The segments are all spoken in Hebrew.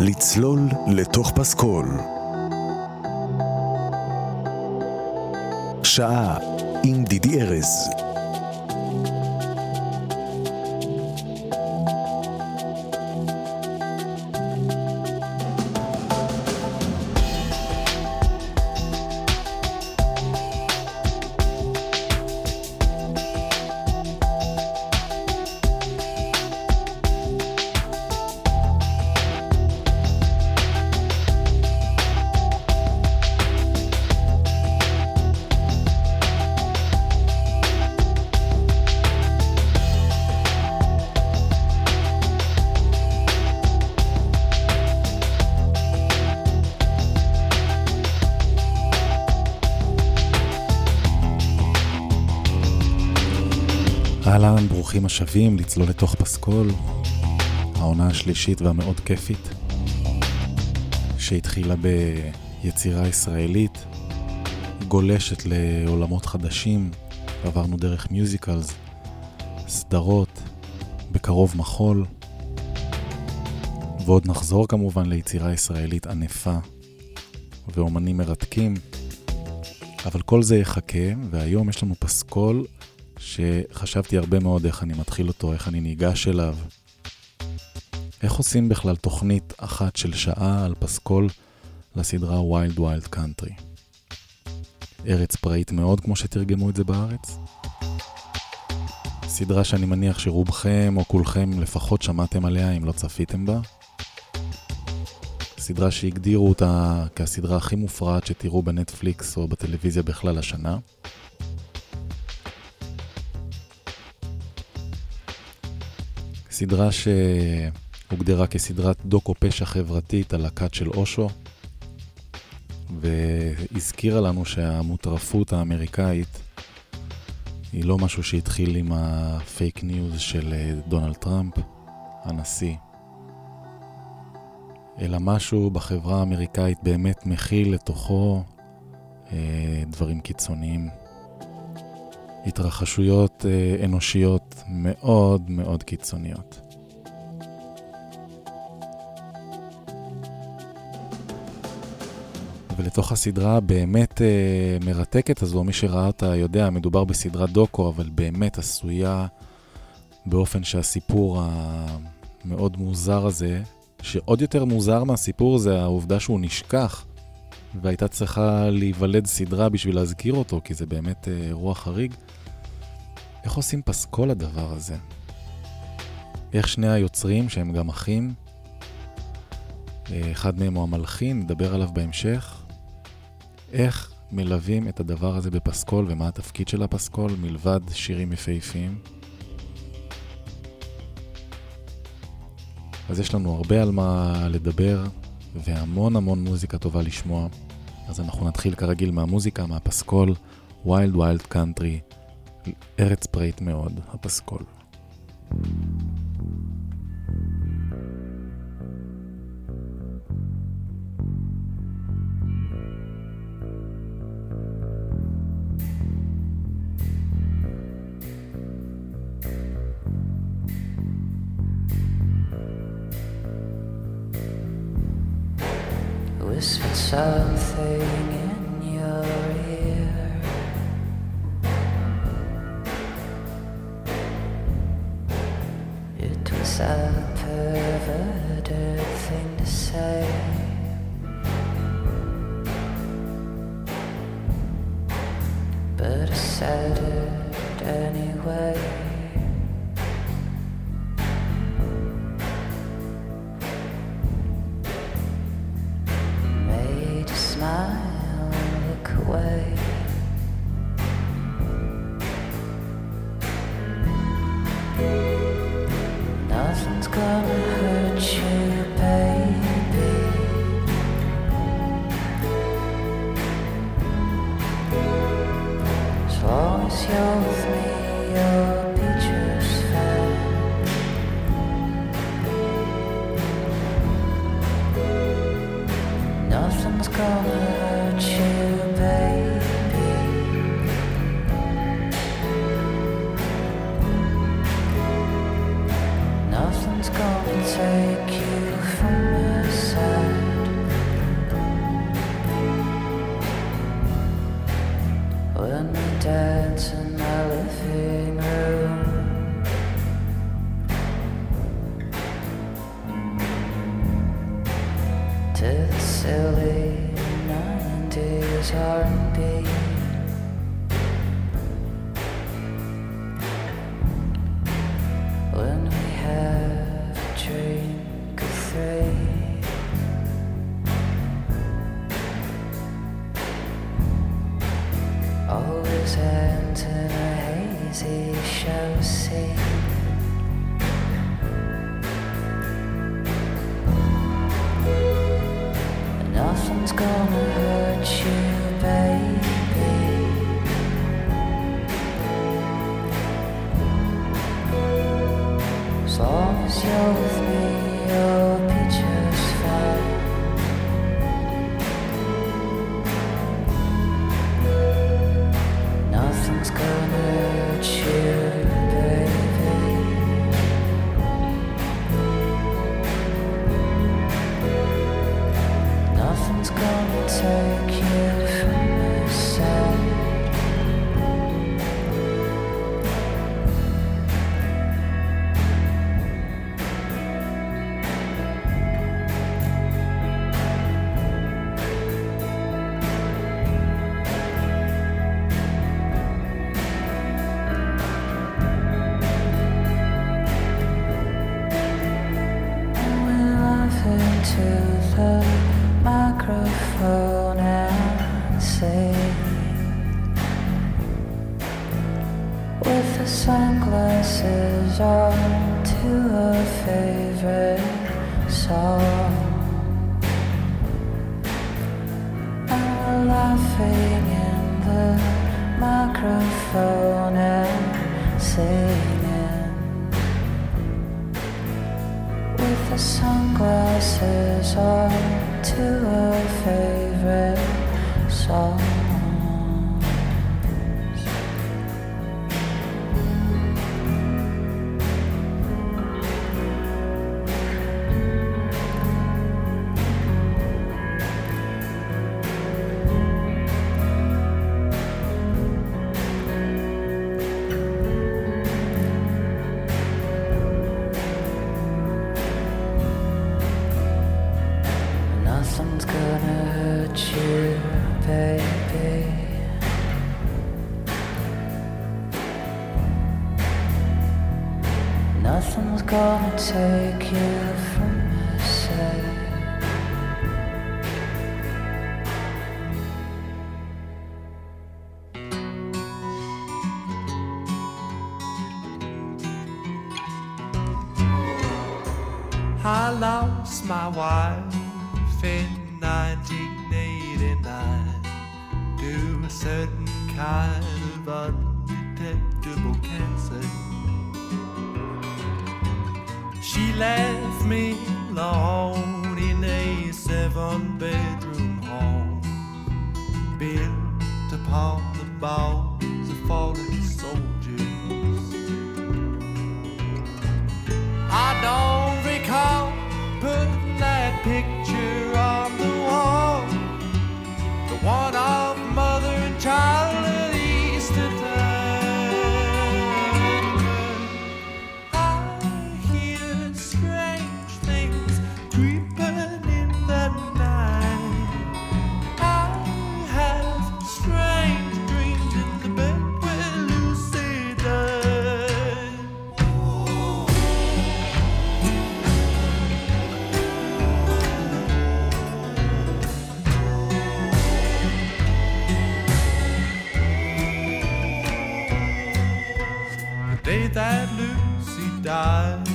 לצלול לתוך פסקול. שעה עם דידי ארז. ברוכים השבים לצלול לתוך פסקול, העונה השלישית והמאוד כיפית, שהתחילה ביצירה ישראלית, גולשת לעולמות חדשים, עברנו דרך מיוזיקלס, סדרות, בקרוב מחול, ועוד נחזור כמובן ליצירה ישראלית ענפה ואומנים מרתקים, אבל כל זה יחכה, והיום יש לנו פסקול שחשבתי הרבה מאוד איך אני מתחיל אותו, איך אני ניגש אליו. איך עושים בכלל תוכנית אחת של שעה על פסקול לסדרה Wild Wild Country? ארץ פראית מאוד, כמו שתרגמו את זה בארץ. סדרה שאני מניח שרובכם או כולכם לפחות שמעתם עליה אם לא צפיתם בה. סדרה שהגדירו אותה כסדרה הכי מופרעת שתראו בנטפליקס או בטלוויזיה בכלל השנה. סדרה שהוגדרה כסדרת דוקו פשע חברתית על הכת של אושו, והזכירה לנו שהמטורפות האמריקאית היא לא משהו שהתחיל עם ה fake news של אה, דונלד טראמפ, הנשיא, אלא משהו בחברה האמריקאית באמת מכיל לתוכו אה, דברים קיצוניים. התרחשויות אה, אנושיות מאוד מאוד קיצוניות. ולתוך הסדרה הבאמת אה, מרתקת הזו, מי שראה אותה יודע, מדובר בסדרת דוקו, אבל באמת עשויה באופן שהסיפור המאוד מוזר הזה, שעוד יותר מוזר מהסיפור זה העובדה שהוא נשכח, והייתה צריכה להיוולד סדרה בשביל להזכיר אותו, כי זה באמת אה, אירוע חריג. איך עושים פסקול לדבר הזה? איך שני היוצרים, שהם גם אחים, אה, אחד מהם הוא המלחין, נדבר עליו בהמשך, איך מלווים את הדבר הזה בפסקול ומה התפקיד של הפסקול מלבד שירים יפהפיים. אז יש לנו הרבה על מה לדבר והמון המון מוזיקה טובה לשמוע. אז אנחנו נתחיל כרגיל מהמוזיקה, מהפסקול, ויילד ויילד קאנטרי, ארץ פראית מאוד, הפסקול. whispered something To a hazy show scene. Nothing's gonna hurt you. 있어요. That Lucy died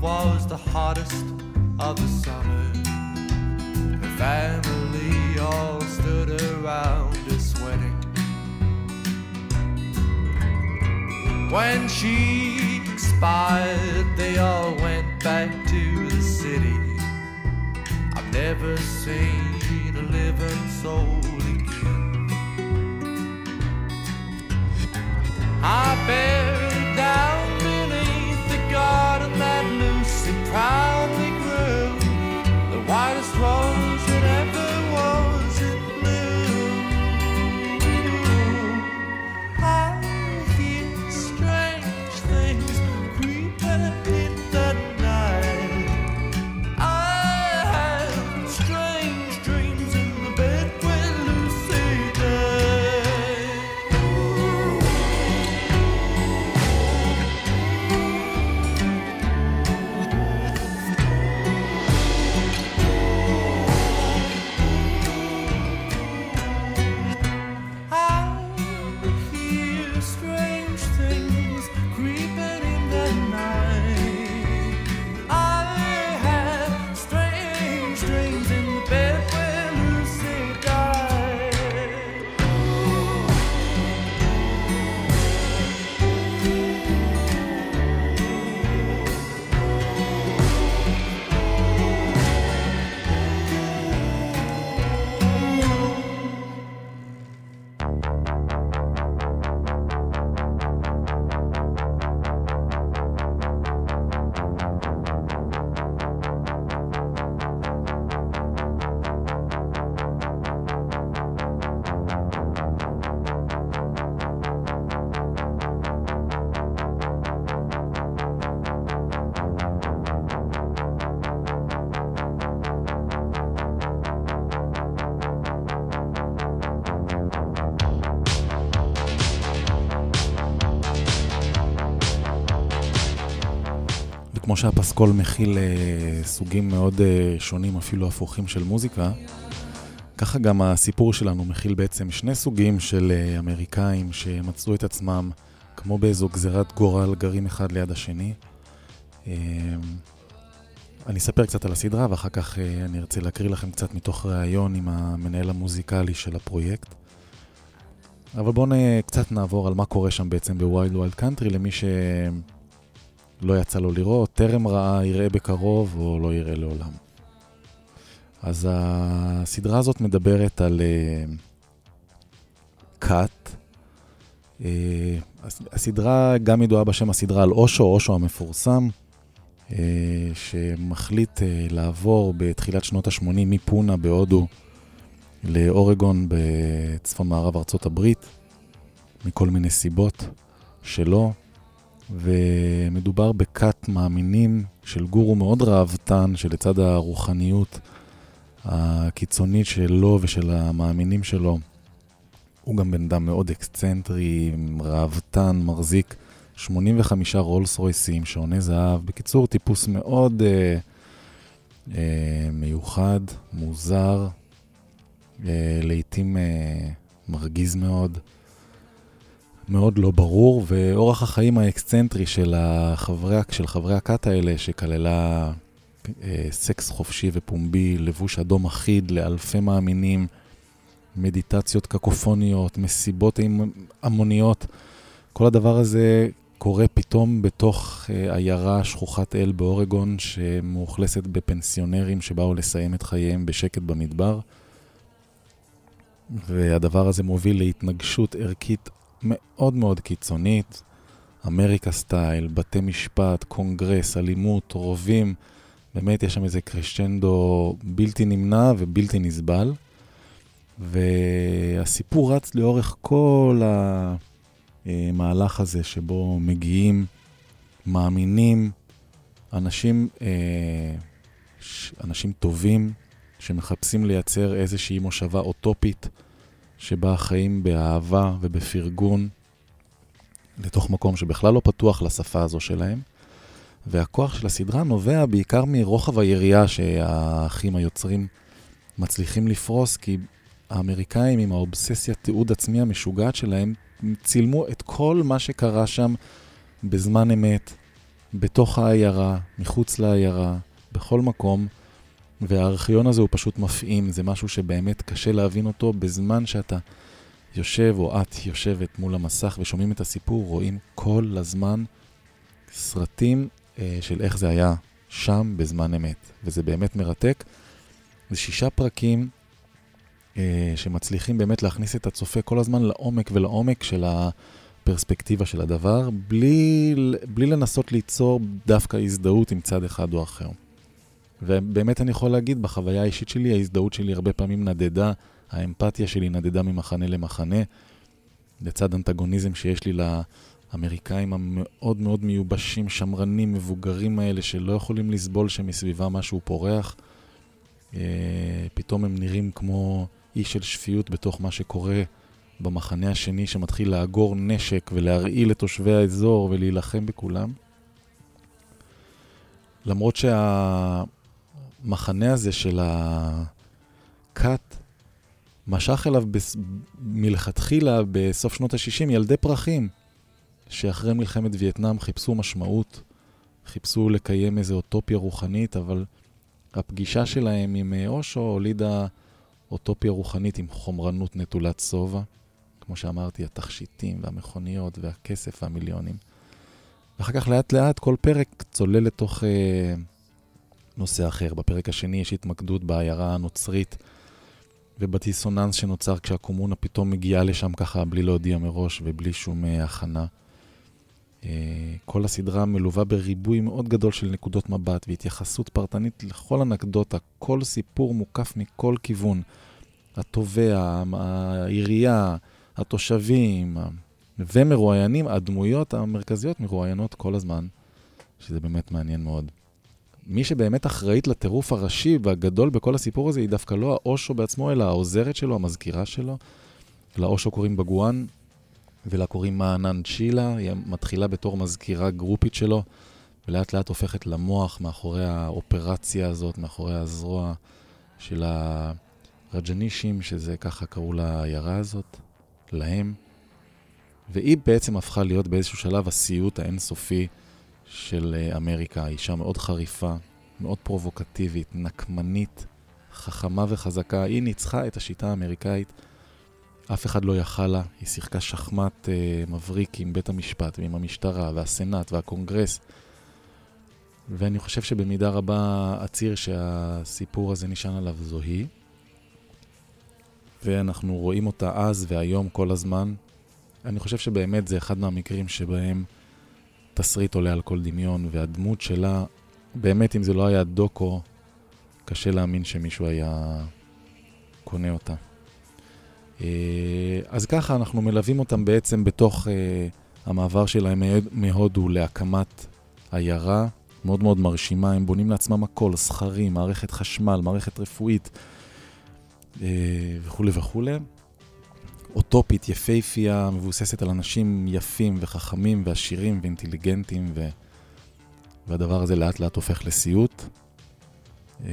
was the hottest of the summer. Her family all stood around sweating. When she expired, they all went back to the city. I've never seen a living soul again. I buried down beneath the garden that Lucy proudly grew, the whitest rose שהפסקול מכיל אה, סוגים מאוד אה, שונים, אפילו הפוכים של מוזיקה, ככה גם הסיפור שלנו מכיל בעצם שני סוגים של אה, אמריקאים שמצאו את עצמם כמו באיזו גזירת גורל גרים אחד ליד השני. אה, אני אספר קצת על הסדרה ואחר כך אה, אני ארצה להקריא לכם קצת מתוך ראיון עם המנהל המוזיקלי של הפרויקט. אבל בואו קצת נעבור על מה קורה שם בעצם ב Wild Wild Country למי שלא יצא לו לראות, טרם ראה, יראה בקרוב או לא יראה לעולם. אז הסדרה הזאת מדברת על קאט. Uh, uh, הסדרה גם ידועה בשם הסדרה על אושו, אושו המפורסם, uh, שמחליט uh, לעבור בתחילת שנות ה-80 מפונה בהודו לאורגון בצפון מערב ארצות הברית, מכל מיני סיבות שלו, ומדובר בכת מאמינים של גורו מאוד ראוותן, שלצד הרוחניות הקיצונית שלו ושל המאמינים שלו, הוא גם בן אדם מאוד אקסצנטרי, ראוותן, מחזיק 85 רולס רויסים, שעוני זהב. בקיצור, טיפוס מאוד אה, אה, מיוחד, מוזר, אה, לעתים אה, מרגיז מאוד, מאוד לא ברור, ואורח החיים האקסצנטרי של, החברי, של חברי הכת האלה, שכללה אה, סקס חופשי ופומבי, לבוש אדום אחיד לאלפי מאמינים, מדיטציות קקופוניות, מסיבות המוניות, כל הדבר הזה קורה פתאום בתוך עיירה שכוחת אל באורגון, שמאוכלסת בפנסיונרים שבאו לסיים את חייהם בשקט במדבר. והדבר הזה מוביל להתנגשות ערכית מאוד מאוד קיצונית, אמריקה סטייל, בתי משפט, קונגרס, אלימות, רובים, באמת יש שם איזה קרשנדו בלתי נמנע ובלתי נסבל. והסיפור רץ לאורך כל המהלך הזה שבו מגיעים, מאמינים, אנשים, אה, אנשים טובים שמחפשים לייצר איזושהי מושבה אוטופית שבה חיים באהבה ובפרגון לתוך מקום שבכלל לא פתוח לשפה הזו שלהם. והכוח של הסדרה נובע בעיקר מרוחב היריעה שהאחים היוצרים מצליחים לפרוס, כי האמריקאים עם האובססיה תיעוד עצמי המשוגעת שלהם צילמו את כל מה שקרה שם בזמן אמת, בתוך העיירה, מחוץ לעיירה, בכל מקום. והארכיון הזה הוא פשוט מפעים, זה משהו שבאמת קשה להבין אותו בזמן שאתה יושב או את יושבת מול המסך ושומעים את הסיפור, רואים כל הזמן סרטים אה, של איך זה היה שם בזמן אמת, וזה באמת מרתק. זה שישה פרקים אה, שמצליחים באמת להכניס את הצופה כל הזמן לעומק ולעומק של הפרספקטיבה של הדבר, בלי, בלי לנסות ליצור דווקא הזדהות עם צד אחד או אחר. ובאמת אני יכול להגיד, בחוויה האישית שלי, ההזדהות שלי הרבה פעמים נדדה, האמפתיה שלי נדדה ממחנה למחנה, לצד אנטגוניזם שיש לי לאמריקאים המאוד מאוד מיובשים, שמרנים, מבוגרים האלה, שלא יכולים לסבול שמסביבם משהו פורח. אה, פתאום הם נראים כמו אי של שפיות בתוך מה שקורה במחנה השני, שמתחיל לאגור נשק ולהרעיל את תושבי האזור ולהילחם בכולם. למרות שה... המחנה הזה של הכת משך אליו בס... מלכתחילה בסוף שנות ה-60 ילדי פרחים, שאחרי מלחמת וייטנאם חיפשו משמעות, חיפשו לקיים איזו אוטופיה רוחנית, אבל הפגישה שלהם עם אה, אושו הולידה אוטופיה רוחנית עם חומרנות נטולת שובע. כמו שאמרתי, התכשיטים והמכוניות והכסף והמיליונים. ואחר כך לאט לאט כל פרק צולל לתוך... אה, נושא אחר. בפרק השני יש התמקדות בעיירה הנוצרית ובדיסוננס שנוצר כשהקומונה פתאום מגיעה לשם ככה בלי להודיע מראש ובלי שום אה, הכנה. אה, כל הסדרה מלווה בריבוי מאוד גדול של נקודות מבט והתייחסות פרטנית לכל אנקדוטה, כל סיפור מוקף מכל כיוון. התובע, העירייה, התושבים ומרואיינים, הדמויות המרכזיות מרואיינות כל הזמן, שזה באמת מעניין מאוד. מי שבאמת אחראית לטירוף הראשי והגדול בכל הסיפור הזה היא דווקא לא האושו בעצמו, אלא העוזרת שלו, המזכירה שלו. לאושו קוראים בגואן, ולה קוראים מענן צ'ילה, היא מתחילה בתור מזכירה גרופית שלו, ולאט לאט הופכת למוח מאחורי האופרציה הזאת, מאחורי הזרוע של הרג'נישים, שזה ככה קראו לעיירה הזאת, להם. והיא בעצם הפכה להיות באיזשהו שלב הסיוט האינסופי של אה, אמריקה. אישה מאוד חריפה, מאוד פרובוקטיבית, נקמנית, חכמה וחזקה. היא ניצחה את השיטה האמריקאית. אף אחד לא יכל לה. היא שיחקה שחמט אה, מבריק עם בית המשפט ועם המשטרה והסנאט והקונגרס. ואני חושב שבמידה רבה הציר שהסיפור הזה נשען עליו זו היא. ואנחנו רואים אותה אז והיום כל הזמן. אני חושב שבאמת זה אחד מהמקרים שבהם תסריט עולה על כל דמיון, והדמות שלה, באמת אם זה לא היה דוקו, קשה להאמין שמישהו היה קונה אותה. אה, אז ככה אנחנו מלווים אותם בעצם בתוך אה, המעבר שלהם מהודו להקמת עיירה מאוד מאוד מרשימה, הם בונים לעצמם הכל, סכרים, מערכת חשמל, מערכת רפואית אה, וכולי וכולי. אוטופית, יפייפייה, מבוססת על אנשים יפים וחכמים ועשירים ואינטליגנטים, ו... והדבר הזה לאט לאט הופך לסיוט. אה,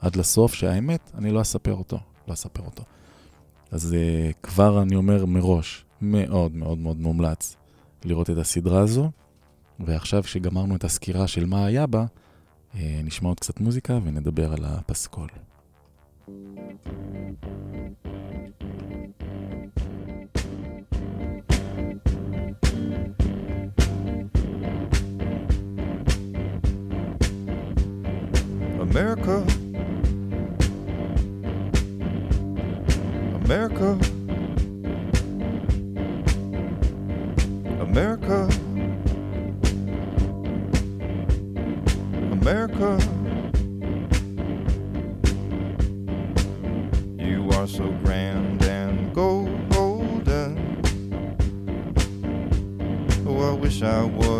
עד לסוף, שהאמת, אני לא אספר אותו, לא אספר אותו. אז אה, כבר אני אומר מראש, מאוד מאוד מאוד מומלץ לראות את הסדרה הזו. ועכשיו שגמרנו את הסקירה של מה היה בה, אה, נשמע עוד קצת מוזיקה ונדבר על הפסקול. America. America. America. America. You are so grand and golden. Oh, I wish I was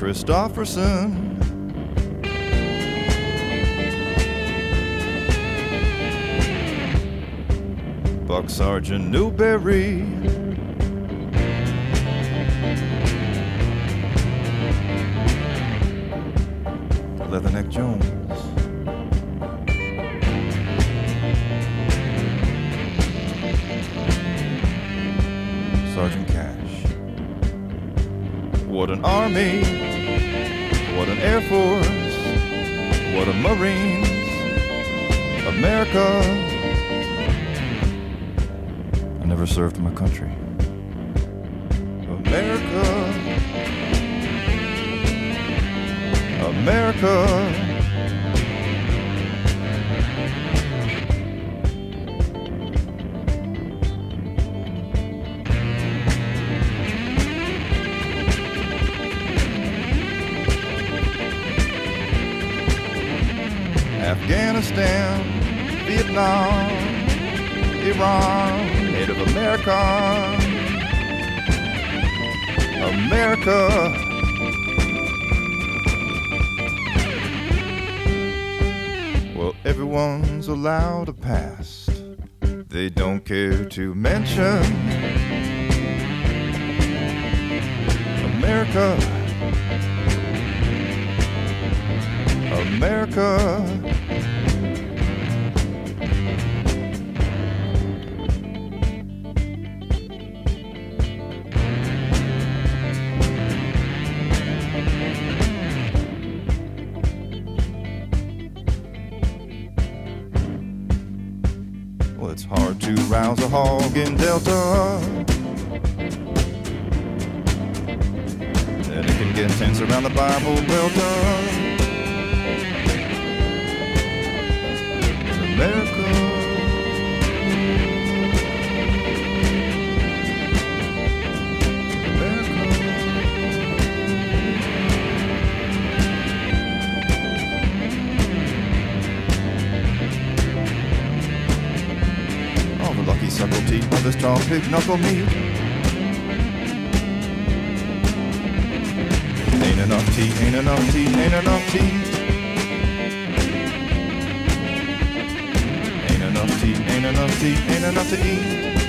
Captain Christopherson. Buck Sergeant Newberry. What an air force. What a marines. America. I never served my country. America. America. Afghanistan, Vietnam, Iran, Native America, America. Well, everyone's allowed a past. They don't care to mention America. America. In Delta. And it can get tense around the Bible Belt. Uh. The lucky subtlety of the strong pig knuckle meat. Ain't enough tea, ain't enough tea, ain't enough tea. Ain't enough tea, ain't enough tea, ain't enough to eat.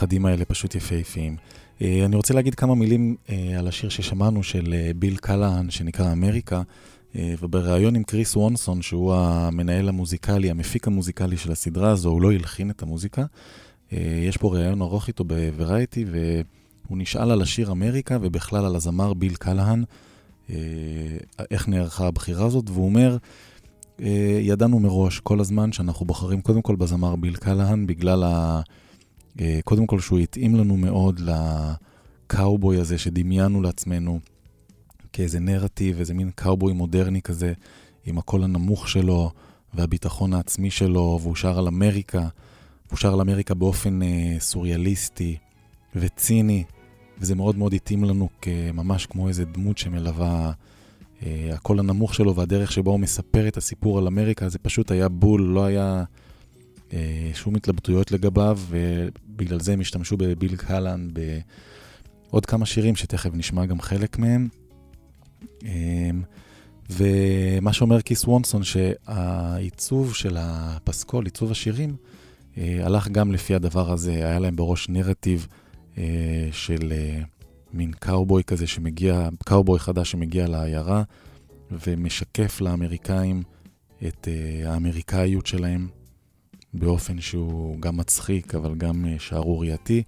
החדים האלה פשוט יפהפיים. אה, אני רוצה להגיד כמה מילים אה, על השיר ששמענו של אה, ביל קלהן, שנקרא אמריקה, ובריאיון עם קריס וונסון, שהוא המנהל המוזיקלי, המפיק המוזיקלי של הסדרה הזו, הוא לא הלחין את המוזיקה. יש פה ראיון ארוך איתו בוורייטי, והוא נשאל על השיר אמריקה, ובכלל על הזמר ביל קלהן, איך נערכה הבחירה הזאת, והוא אומר, ידענו מראש כל הזמן שאנחנו בוחרים קודם כל בזמר ביל קלהן, בגלל ה... אה, קודם כל שהוא התאים לנו מאוד לקאובוי הזה שדמיינו לעצמנו כאיזה נרטיב, איזה מין קאובוי מודרני כזה, עם הקול הנמוך שלו והביטחון העצמי שלו, והוא שר על אמריקה, הוא שר על אמריקה באופן אה, סוריאליסטי וציני, וזה מאוד מאוד התאים לנו ממש כמו איזה דמות שמלווה אה, הקול הנמוך שלו והדרך שבו הוא מספר את הסיפור על אמריקה, זה פשוט היה בול, לא היה... אה, שום התלבטויות לגביו, ובגלל זה הם השתמשו בביל קהלן בעוד כמה שירים שתכף נשמע גם חלק מהם. אה, ומה שאומר קיס וונסון, שהעיצוב של הפסקול, עיצוב השירים, אה, הלך גם לפי הדבר הזה, היה להם בראש נרטיב של מין קאובוי כזה שמגיע, קאובוי חדש שמגיע לעיירה, ומשקף לאמריקאים את האמריקאיות שלהם. באופן שהוא גם מצחיק, אבל גם אה, שערורייתי.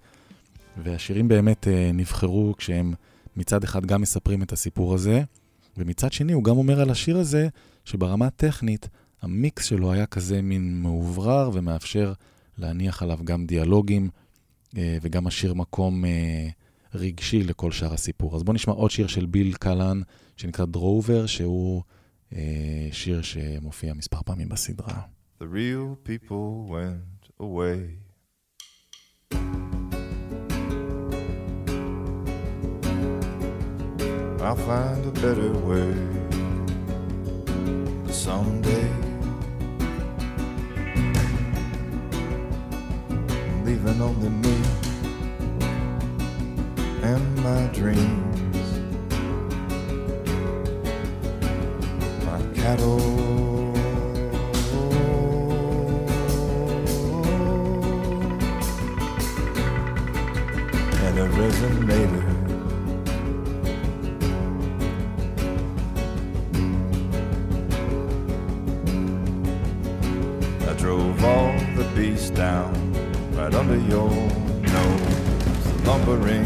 והשירים באמת אה, נבחרו כשהם מצד אחד גם מספרים את הסיפור הזה, ומצד שני הוא גם אומר על השיר הזה שברמה הטכנית המיקס שלו היה כזה מין מאוברר ומאפשר להניח עליו גם דיאלוגים אה, וגם משאיר מקום רגשי לכל שאר הסיפור. אז בואו נשמע עוד שיר של ביל קלן שנקרא דרובר, שהוא שיר שמופיע מספר פעמים בסדרה. The real people went away. I'll find a better way someday. Leaving only me and my dreams, my cattle. Resonator. I drove all the beasts down right under your nose. The lumbering,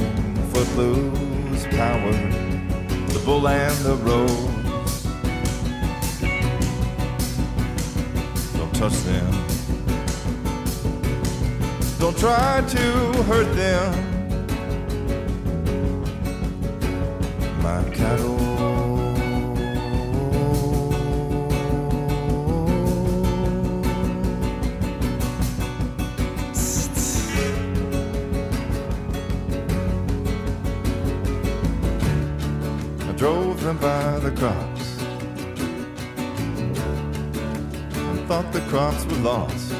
footloose power, the bull and the rose. Don't touch them. Don't try to hurt them. I drove them by the crops and thought the crops were lost.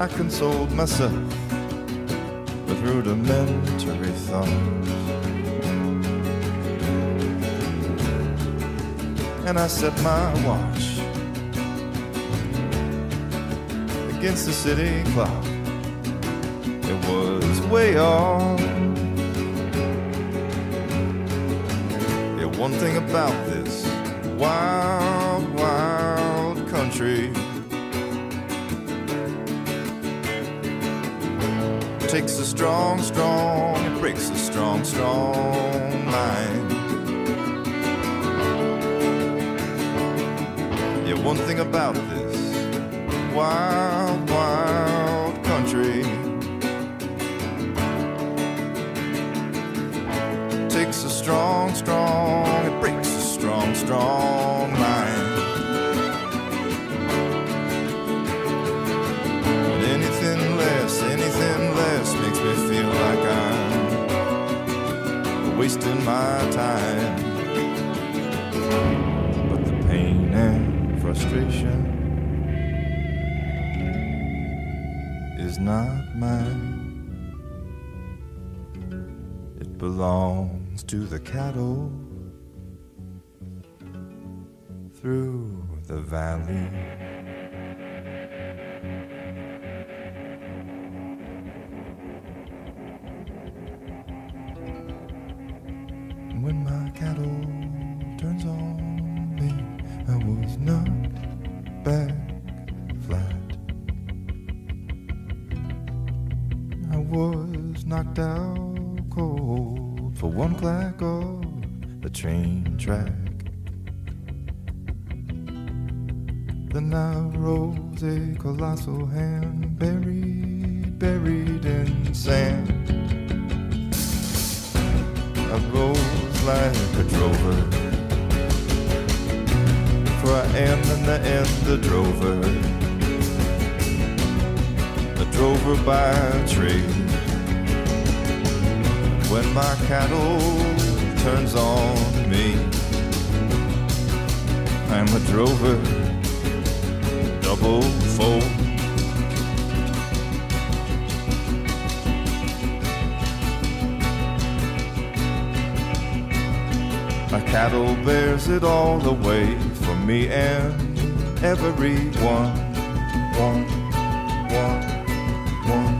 I consoled myself with rudimentary thoughts. And I set my watch against the city clock. It was way off. Yeah, one thing about this wild, wild country takes a strong, strong, it breaks a strong, strong mind. One thing about this wild, wild country takes a strong, strong, it breaks a strong, strong mind. And anything less, anything less makes me feel like I'm wasting my time. Frustration is not mine. It belongs to the cattle through the valley. Colossal hand buried, buried in sand. I rose like a drover, for I am in the end a drover, a drover by trade. When my cattle turns on me, I'm a drover, fold. My cattle bears it all away way for me and everyone. One, one, one, one,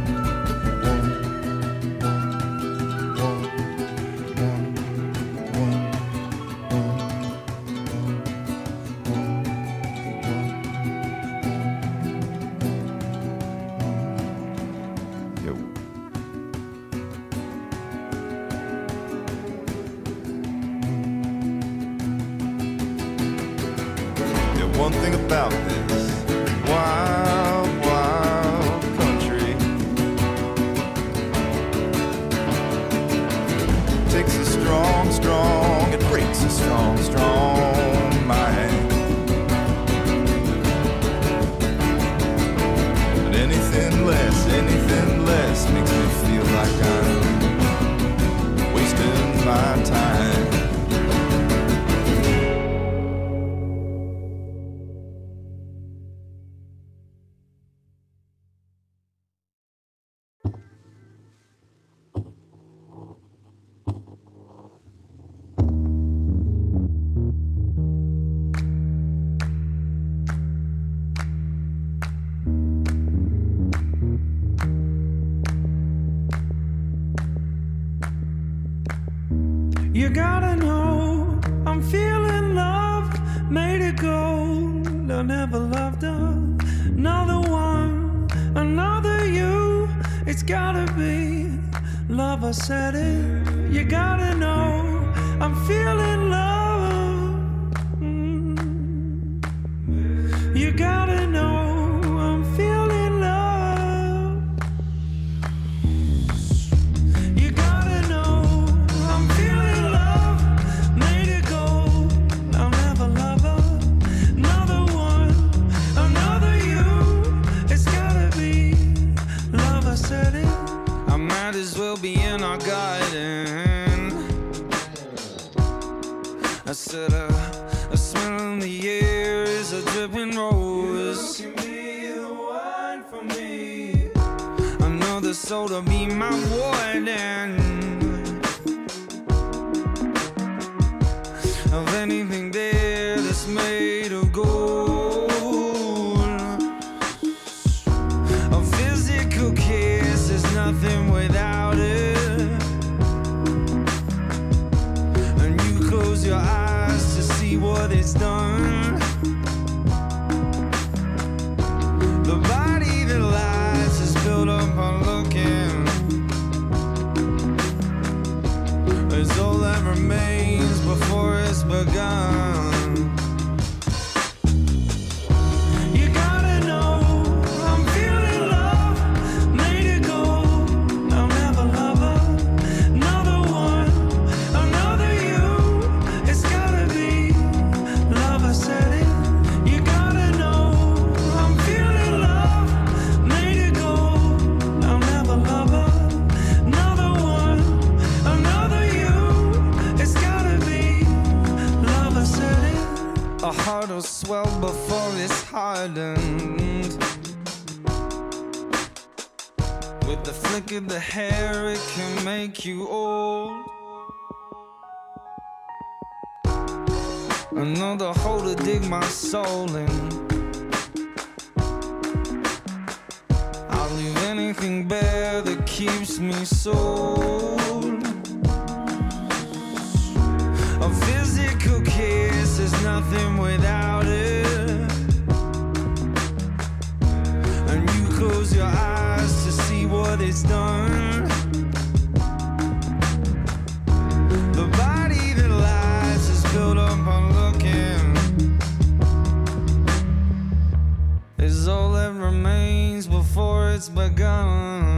dig my soul in. I'll leave anything bare that keeps me sold. A physical kiss is nothing without it. And you close your eyes to see what it's done. с богам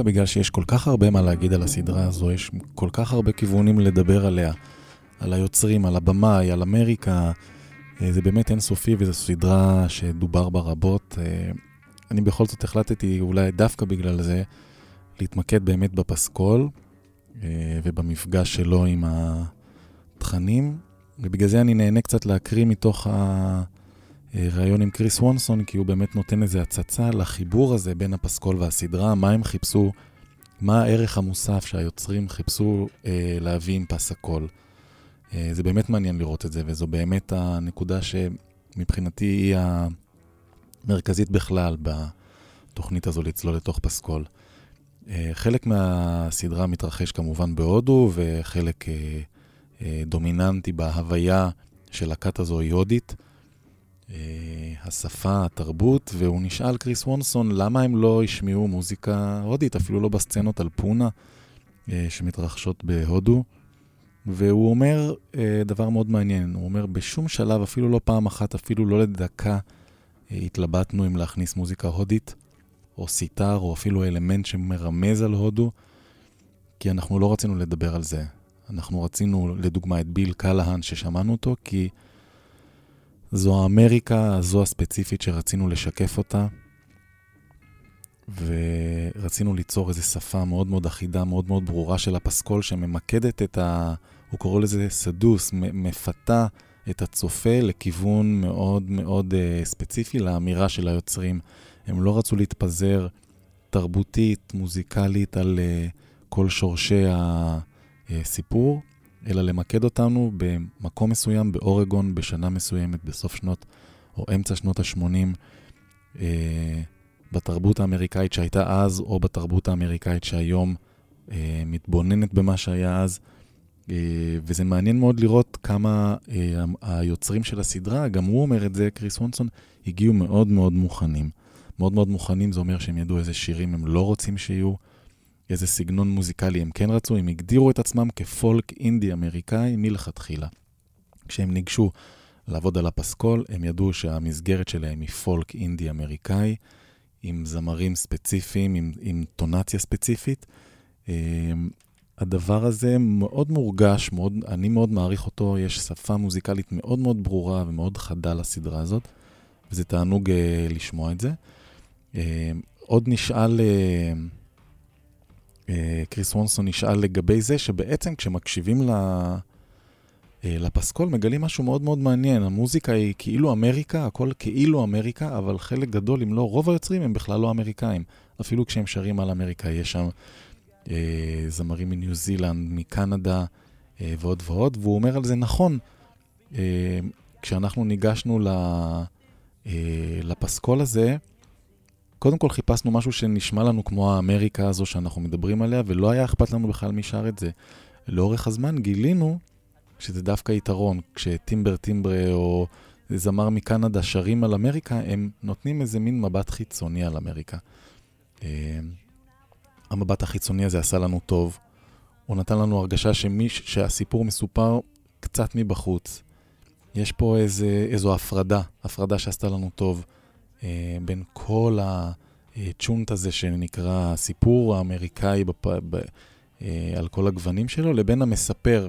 דווקא בגלל שיש כל כך הרבה מה להגיד על הסדרה הזו, יש כל כך הרבה כיוונים לדבר עליה, על היוצרים, על הבמאי, על אמריקה, אה, זה באמת אינסופי וזו סדרה שדובר בה רבות. אה, אני בכל זאת החלטתי, אולי דווקא בגלל זה, להתמקד באמת בפסקול אה, ובמפגש שלו עם התכנים, ובגלל זה אני נהנה קצת להקריא מתוך הריאיון עם קריס וונסון, כי הוא באמת נותן איזו הצצה לחיבור הזה בין הפסקול והסדרה, מה הם חיפשו, מה הערך המוסף שהיוצרים חיפשו אה, להביא עם פס הקול. אה, זה באמת מעניין לראות את זה, וזו באמת הנקודה שמבחינתי היא המרכזית בכלל בתוכנית הזו לצלול לתוך פסקול. אה, חלק מהסדרה מתרחש כמובן בהודו, וחלק אה, דומיננטי בהוויה של הכת הזו היא הודית. השפה, התרבות, והוא נשאל, קריס וונסון, למה הם לא השמיעו מוזיקה הודית, אפילו לא בסצנות על פונה שמתרחשות בהודו. והוא אומר אה, דבר מאוד מעניין, הוא אומר, בשום שלב, אפילו לא פעם אחת, אפילו לא לדקה, אה, התלבטנו אם להכניס מוזיקה הודית, או סיטר, או אפילו אלמנט שמרמז על הודו, כי אנחנו לא רצינו לדבר על זה. אנחנו רצינו, לדוגמה, את ביל קלהן ששמענו אותו, כי זו האמריקה הזו הספציפית שרצינו לשקף אותה, ורצינו ליצור איזו שפה מאוד מאוד אחידה, מאוד מאוד ברורה של הפסקול, שממקדת את ה... הוא קורא לזה סדוס, מפתה את הצופה לכיוון מאוד מאוד uh, ספציפי לאמירה של היוצרים. הם לא רצו להתפזר תרבותית, מוזיקלית, על uh, כל שורשי הסיפור, אלא למקד אותנו במקום מסוים, באורגון, בשנה מסוימת, בסוף שנות, או אמצע שנות ה-80. Uh, בתרבות האמריקאית שהייתה אז, או בתרבות האמריקאית שהיום אה, מתבוננת במה שהיה אז. אה, וזה מעניין מאוד לראות כמה אה, היוצרים של הסדרה, גם הוא אומר את זה, קריס וונסון, הגיעו מאוד מאוד מוכנים. מאוד מאוד מוכנים, זה אומר שהם ידעו איזה שירים הם לא רוצים שיהיו, איזה סגנון מוזיקלי הם כן רצו, הם הגדירו את עצמם כפולק אינדי אמריקאי מלכתחילה. כשהם ניגשו לעבוד על הפסקול, הם ידעו שהמסגרת שלהם היא פולק אינדי אמריקאי. עם זמרים ספציפיים, עם, עם טונציה ספציפית. אמ, הדבר הזה מאוד מורגש, מאוד, אני מאוד מעריך אותו, יש שפה מוזיקלית מאוד מאוד ברורה ומאוד חדה לסדרה הזאת, וזה תענוג אה, לשמוע את זה. אה, עוד נשאל, אה, קריס וונסון נשאל לגבי זה, שבעצם כשמקשיבים ל... אה, לפסקול מגלים משהו מאוד מאוד מעניין. המוזיקה היא כאילו אמריקה, הכל כאילו אמריקה, אבל חלק גדול, אם לא רוב היוצרים, הם בכלל לא אמריקאים. אפילו כשהם שרים על אמריקה, יש שם אה, זמרים מניו זילנד, מקנדה אה, ועוד ועוד, והוא אומר על זה נכון. אה, כשאנחנו ניגשנו ל, אה, לפסקול הזה, קודם כל חיפשנו משהו שנשמע לנו כמו האמריקה הזו שאנחנו מדברים עליה, ולא היה אכפת לנו בכלל מי שר את זה. לאורך הזמן גילינו שזה דווקא יתרון. כשטימבר טימברה או זמר מקנדה שרים על אמריקה, הם נותנים איזה מין מבט חיצוני על אמריקה. אה, המבט החיצוני הזה עשה לנו טוב. הוא נתן לנו הרגשה שמי, שהסיפור מסופר קצת מבחוץ. יש פה איזה, איזו הפרדה, הפרדה שעשתה לנו טוב בין כל הצ'ונט הזה שנקרא הסיפור האמריקאי בפ, ב, אה, על כל הגוונים שלו, לבין המספר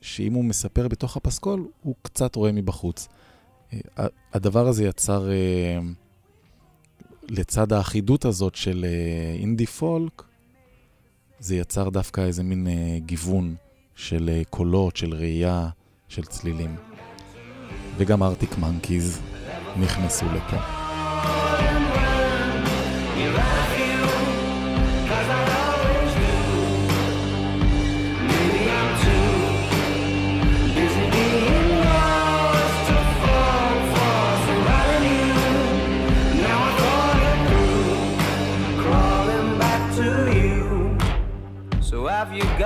שאם הוא מספר בתוך הפסקול, הוא קצת רואה מבחוץ. אה, הדבר הזה יצר, אה, לצד האחידות הזאת של אה, אינדי פולק, זה יצר דווקא איזה מין גיוון של קולות, של ראייה, של צלילים. וגם ארטיק מנקיז נכנסו לפה.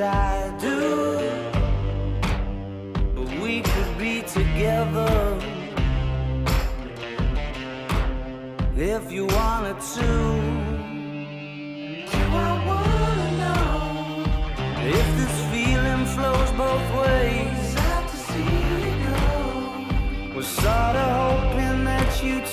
I do. But we could be together if you wanted to. Do I wanna know if this feeling flows both ways? Sad to see you go. Was sorta hoping that you'd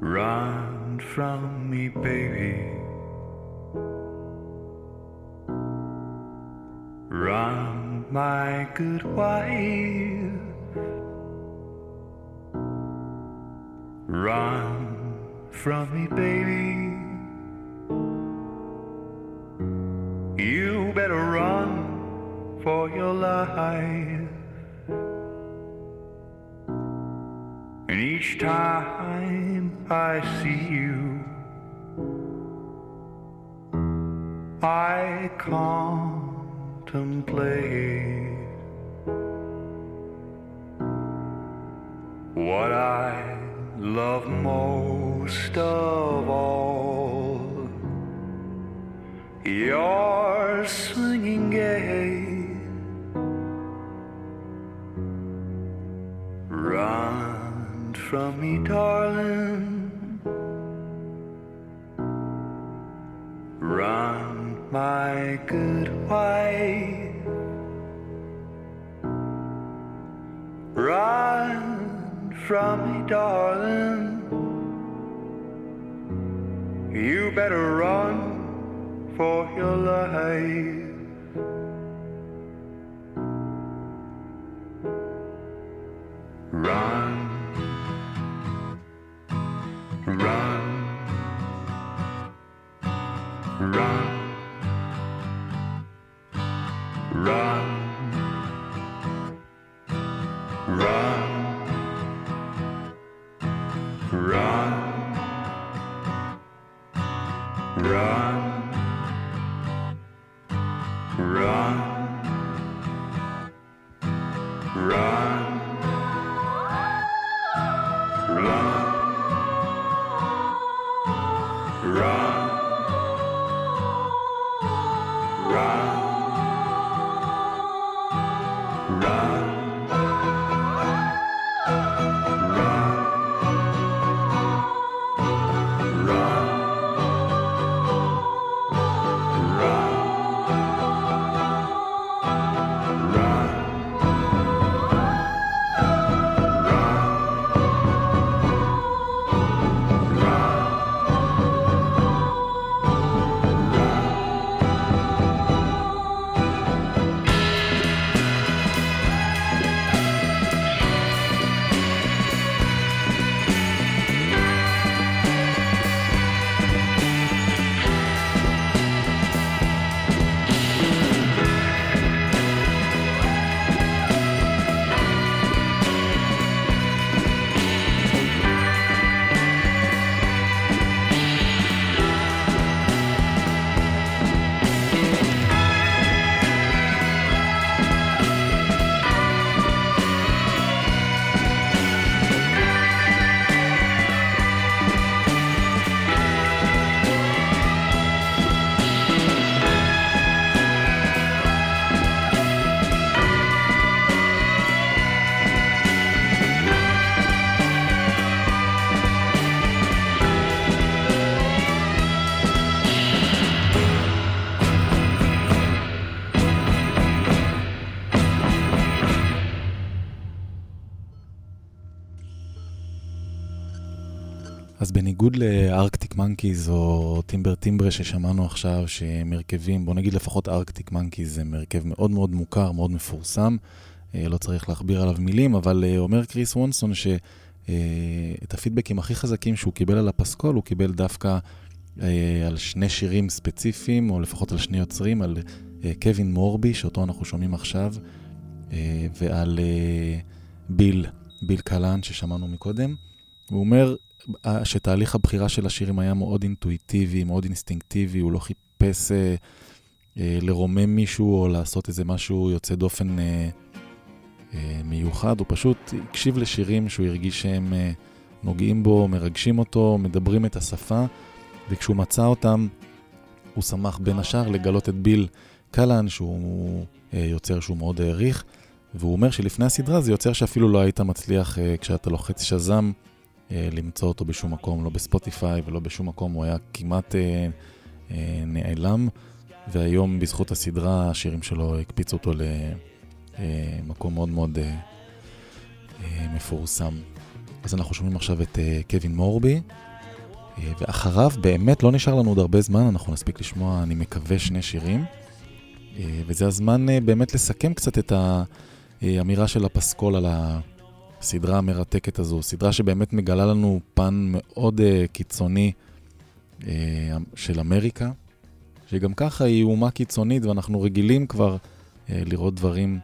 Run from me, baby. Run, my good wife. Run from me, baby. You better run for your life. And each time I see you, I contemplate what I love most of all. Your swinging gait. Run from me, darling. Run, my good wife. Run from me, darling. You better run for your life. Run, בניגוד לארקטיק מנקיז או טימבר טימברה ששמענו עכשיו, שהם הרכבים, בוא נגיד לפחות ארקטיק מנקיז זה הרכב מאוד מאוד מוכר, מאוד מפורסם, אה, לא צריך להכביר עליו מילים, אבל אה, אומר קריס וונסון שאת הפידבקים הכי חזקים שהוא קיבל על הפסקול, הוא קיבל דווקא על שני שירים ספציפיים, או לפחות על שני יוצרים, על קווין מורבי, שאותו אנחנו שומעים עכשיו, ועל ביל, ביל קלן ששמענו מקודם. הוא אומר, שתהליך הבחירה של השירים היה מאוד אינטואיטיבי, מאוד אינסטינקטיבי, הוא לא חיפש אה, אה, לרומם מישהו או לעשות איזה משהו יוצא דופן אה, אה, מיוחד, הוא פשוט הקשיב לשירים שהוא הרגיש שהם אה, נוגעים בו, מרגשים אותו, מדברים את השפה, וכשהוא מצא אותם, הוא שמח בין השאר לגלות את ביל קלן, שהוא אה, יוצר שהוא מאוד העריך, והוא אומר שלפני הסדרה זה יוצר שאפילו לא היית מצליח, אה, כשאתה לוחץ שזם, אה, למצוא אותו בשום מקום, לא בספוטיפיי ולא בשום מקום, הוא היה כמעט אה, אה, נעלם, והיום בזכות הסדרה השירים שלו הקפיצו אותו למקום מאוד מאוד אה, אה, מפורסם. אז אנחנו שומעים עכשיו את אה, קווין מורבי, אה, ואחריו באמת לא נשאר לנו עוד הרבה זמן, אנחנו נספיק לשמוע, אני מקווה, שני שירים. אה, וזה הזמן אה, באמת לסכם קצת את האמירה של הפסקול על ה... הסדרה המרתקת הזו, סדרה שבאמת מגלה לנו פן מאוד uh, קיצוני uh, של אמריקה, שגם ככה היא אומה קיצונית ואנחנו רגילים כבר uh, לראות דברים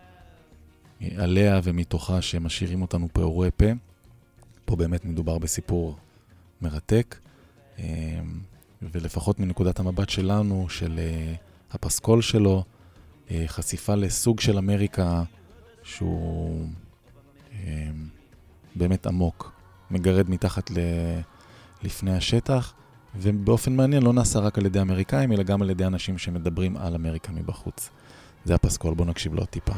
uh, עליה ומתוכה שמשאירים אותנו פעורי פה. פה באמת מדובר בסיפור מרתק, uh, ולפחות מנקודת המבט שלנו, של uh, הפסקול שלו, uh, חשיפה לסוג של אמריקה שהוא... אמ, באמת עמוק, מגרד מתחת ל... לפני השטח, ובאופן מעניין לא נעשה רק על ידי אמריקאים, אלא גם על ידי אנשים שמדברים על אמריקה מבחוץ. זה הפסקול, בואו נקשיב לו טיפה.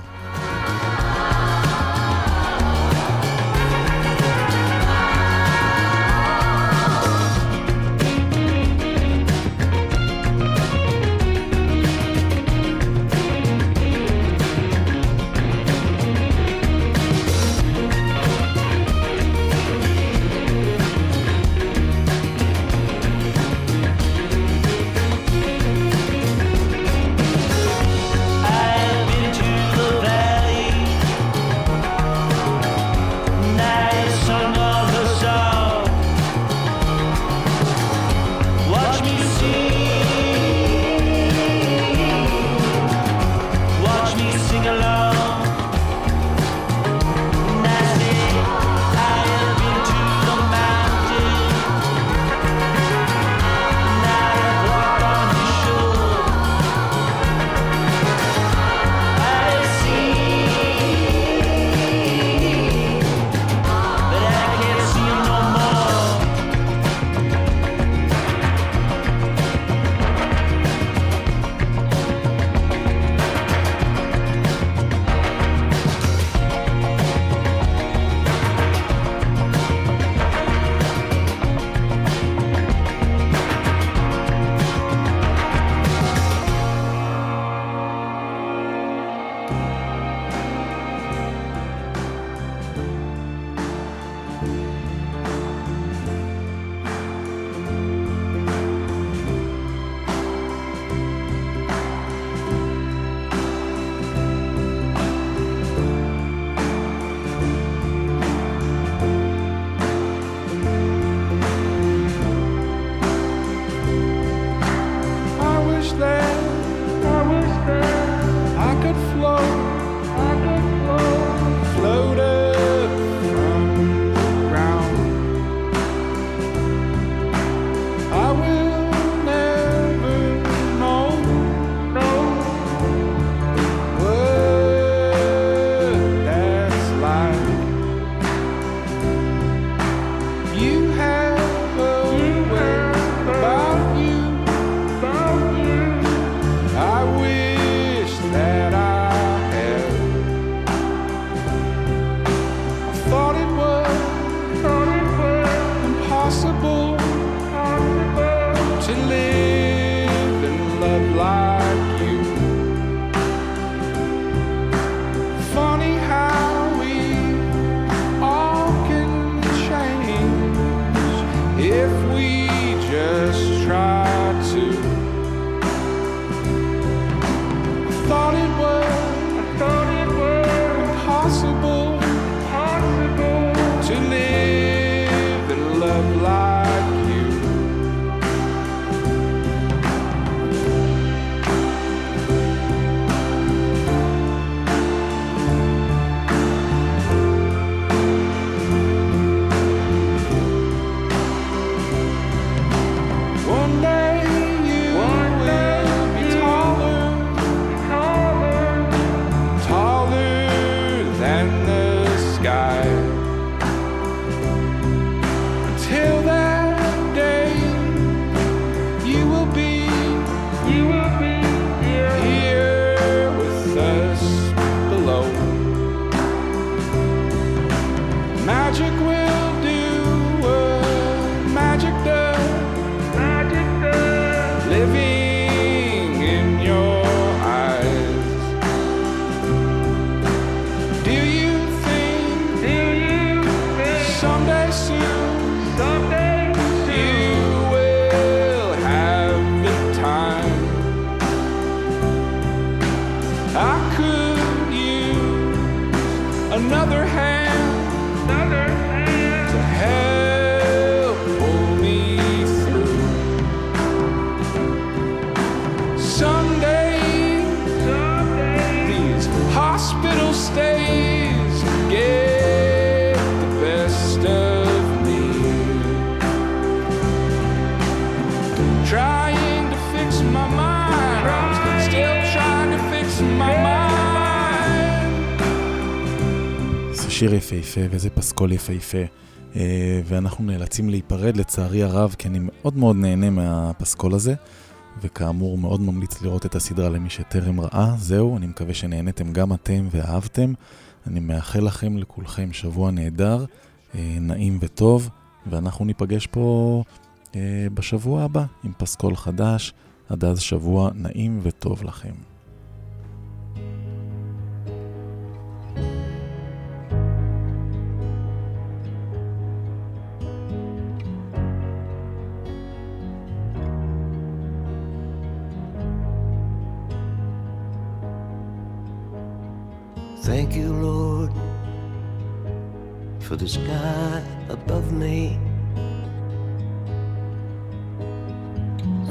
שיר יפהפה וזה פסקול יפהפה. אה, ואנחנו נאלצים להיפרד לצערי הרב, כי אני מאוד מאוד נהנה מהפסקול הזה, וכאמור מאוד ממליץ לראות את הסדרה למי שטרם ראה. זהו, אני מקווה שנהנתם גם אתם ואהבתם. אני מאחל לכם לכולכם שבוע נהדר, אה, נעים וטוב, ואנחנו ניפגש פה אה, בשבוע הבא עם פסקול חדש. עד אז שבוע נעים וטוב לכם. Thank you, Lord, for the sky above me.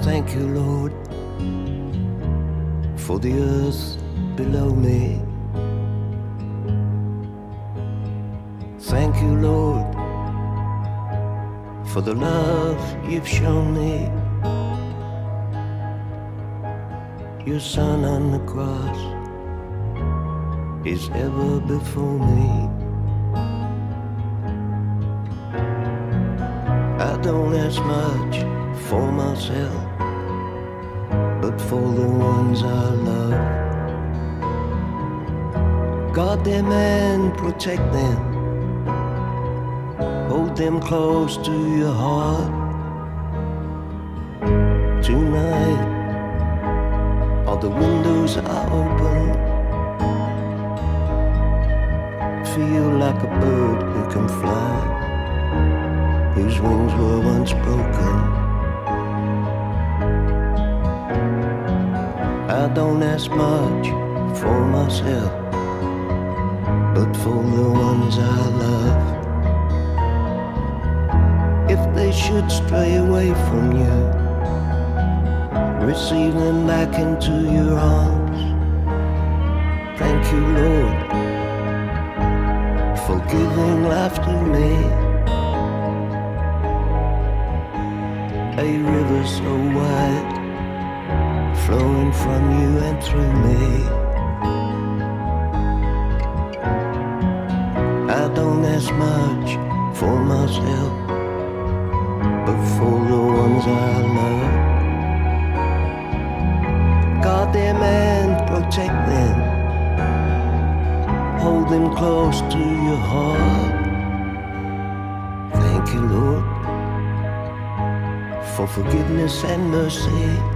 Thank you, Lord, for the earth below me. Thank you, Lord, for the love you've shown me. Your son on the cross is ever before me. I don't ask much for myself, but for the ones I love. Guard them and protect them, hold them close to your heart. Tonight, all the windows are open feel like a bird who can fly, whose wings were once broken. I don't ask much for myself, but for the ones I love. If they should stray away from you, receive them back into your arms. Thank you, Lord giving life to me. A river so wide, flowing from you and through me. I don't ask much for myself, but for the ones I love. Guard them and protect them hold them close to your heart. Thank you, Lord, for forgiveness and mercy.